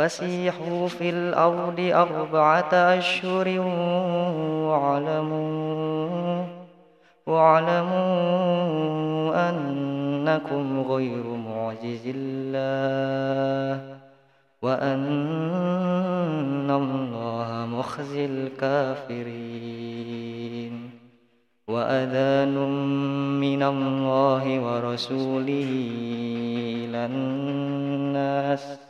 فسيحوا في الأرض أربعة أشهر واعلموا واعلموا أنكم غير معجز الله وأن الله مخزي الكافرين وأذان من الله ورسوله إلى الناس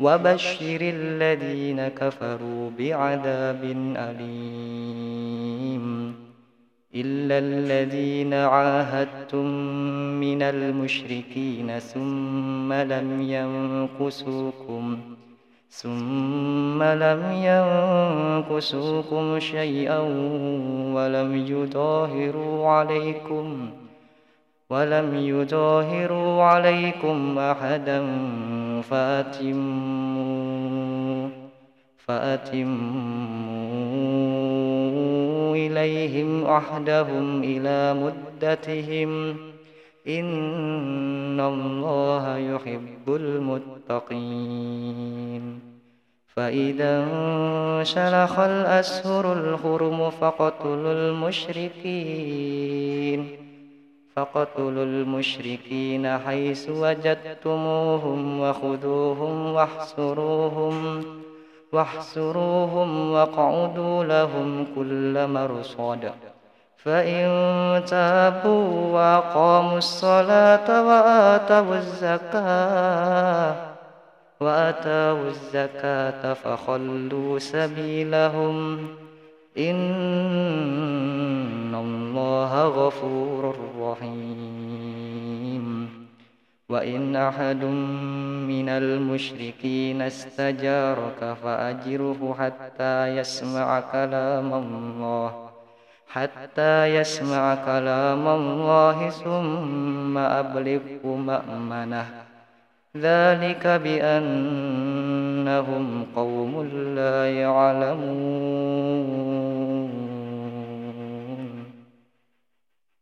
وبشر الذين كفروا بعذاب أليم. إلا الذين عاهدتم من المشركين ثم لم ينقصوكم ثم لم ينقصوكم شيئا ولم يظاهروا عليكم. ولم يظاهروا عليكم أحدا فأتموا فأتموا إليهم عهدهم إلى مدتهم. إن الله يحب المتقين. فإذا انشلخ الأسهر الحرم فاقتلوا المشركين. فاقتلوا المشركين حيث وجدتموهم وخذوهم واحصروهم واحصروهم واقعدوا لهم كل مرصد. فإن تابوا وأقاموا الصلاة وآتوا الزكاة وآتوا الزكاة فخلوا سبيلهم. إن الله غفور رحيم وإن أحد من المشركين استجارك فأجره حتى يسمع كلام الله. حتى يسمع كلام الله ثم أبلغه مأمنة. ذلك بأنهم قوم لا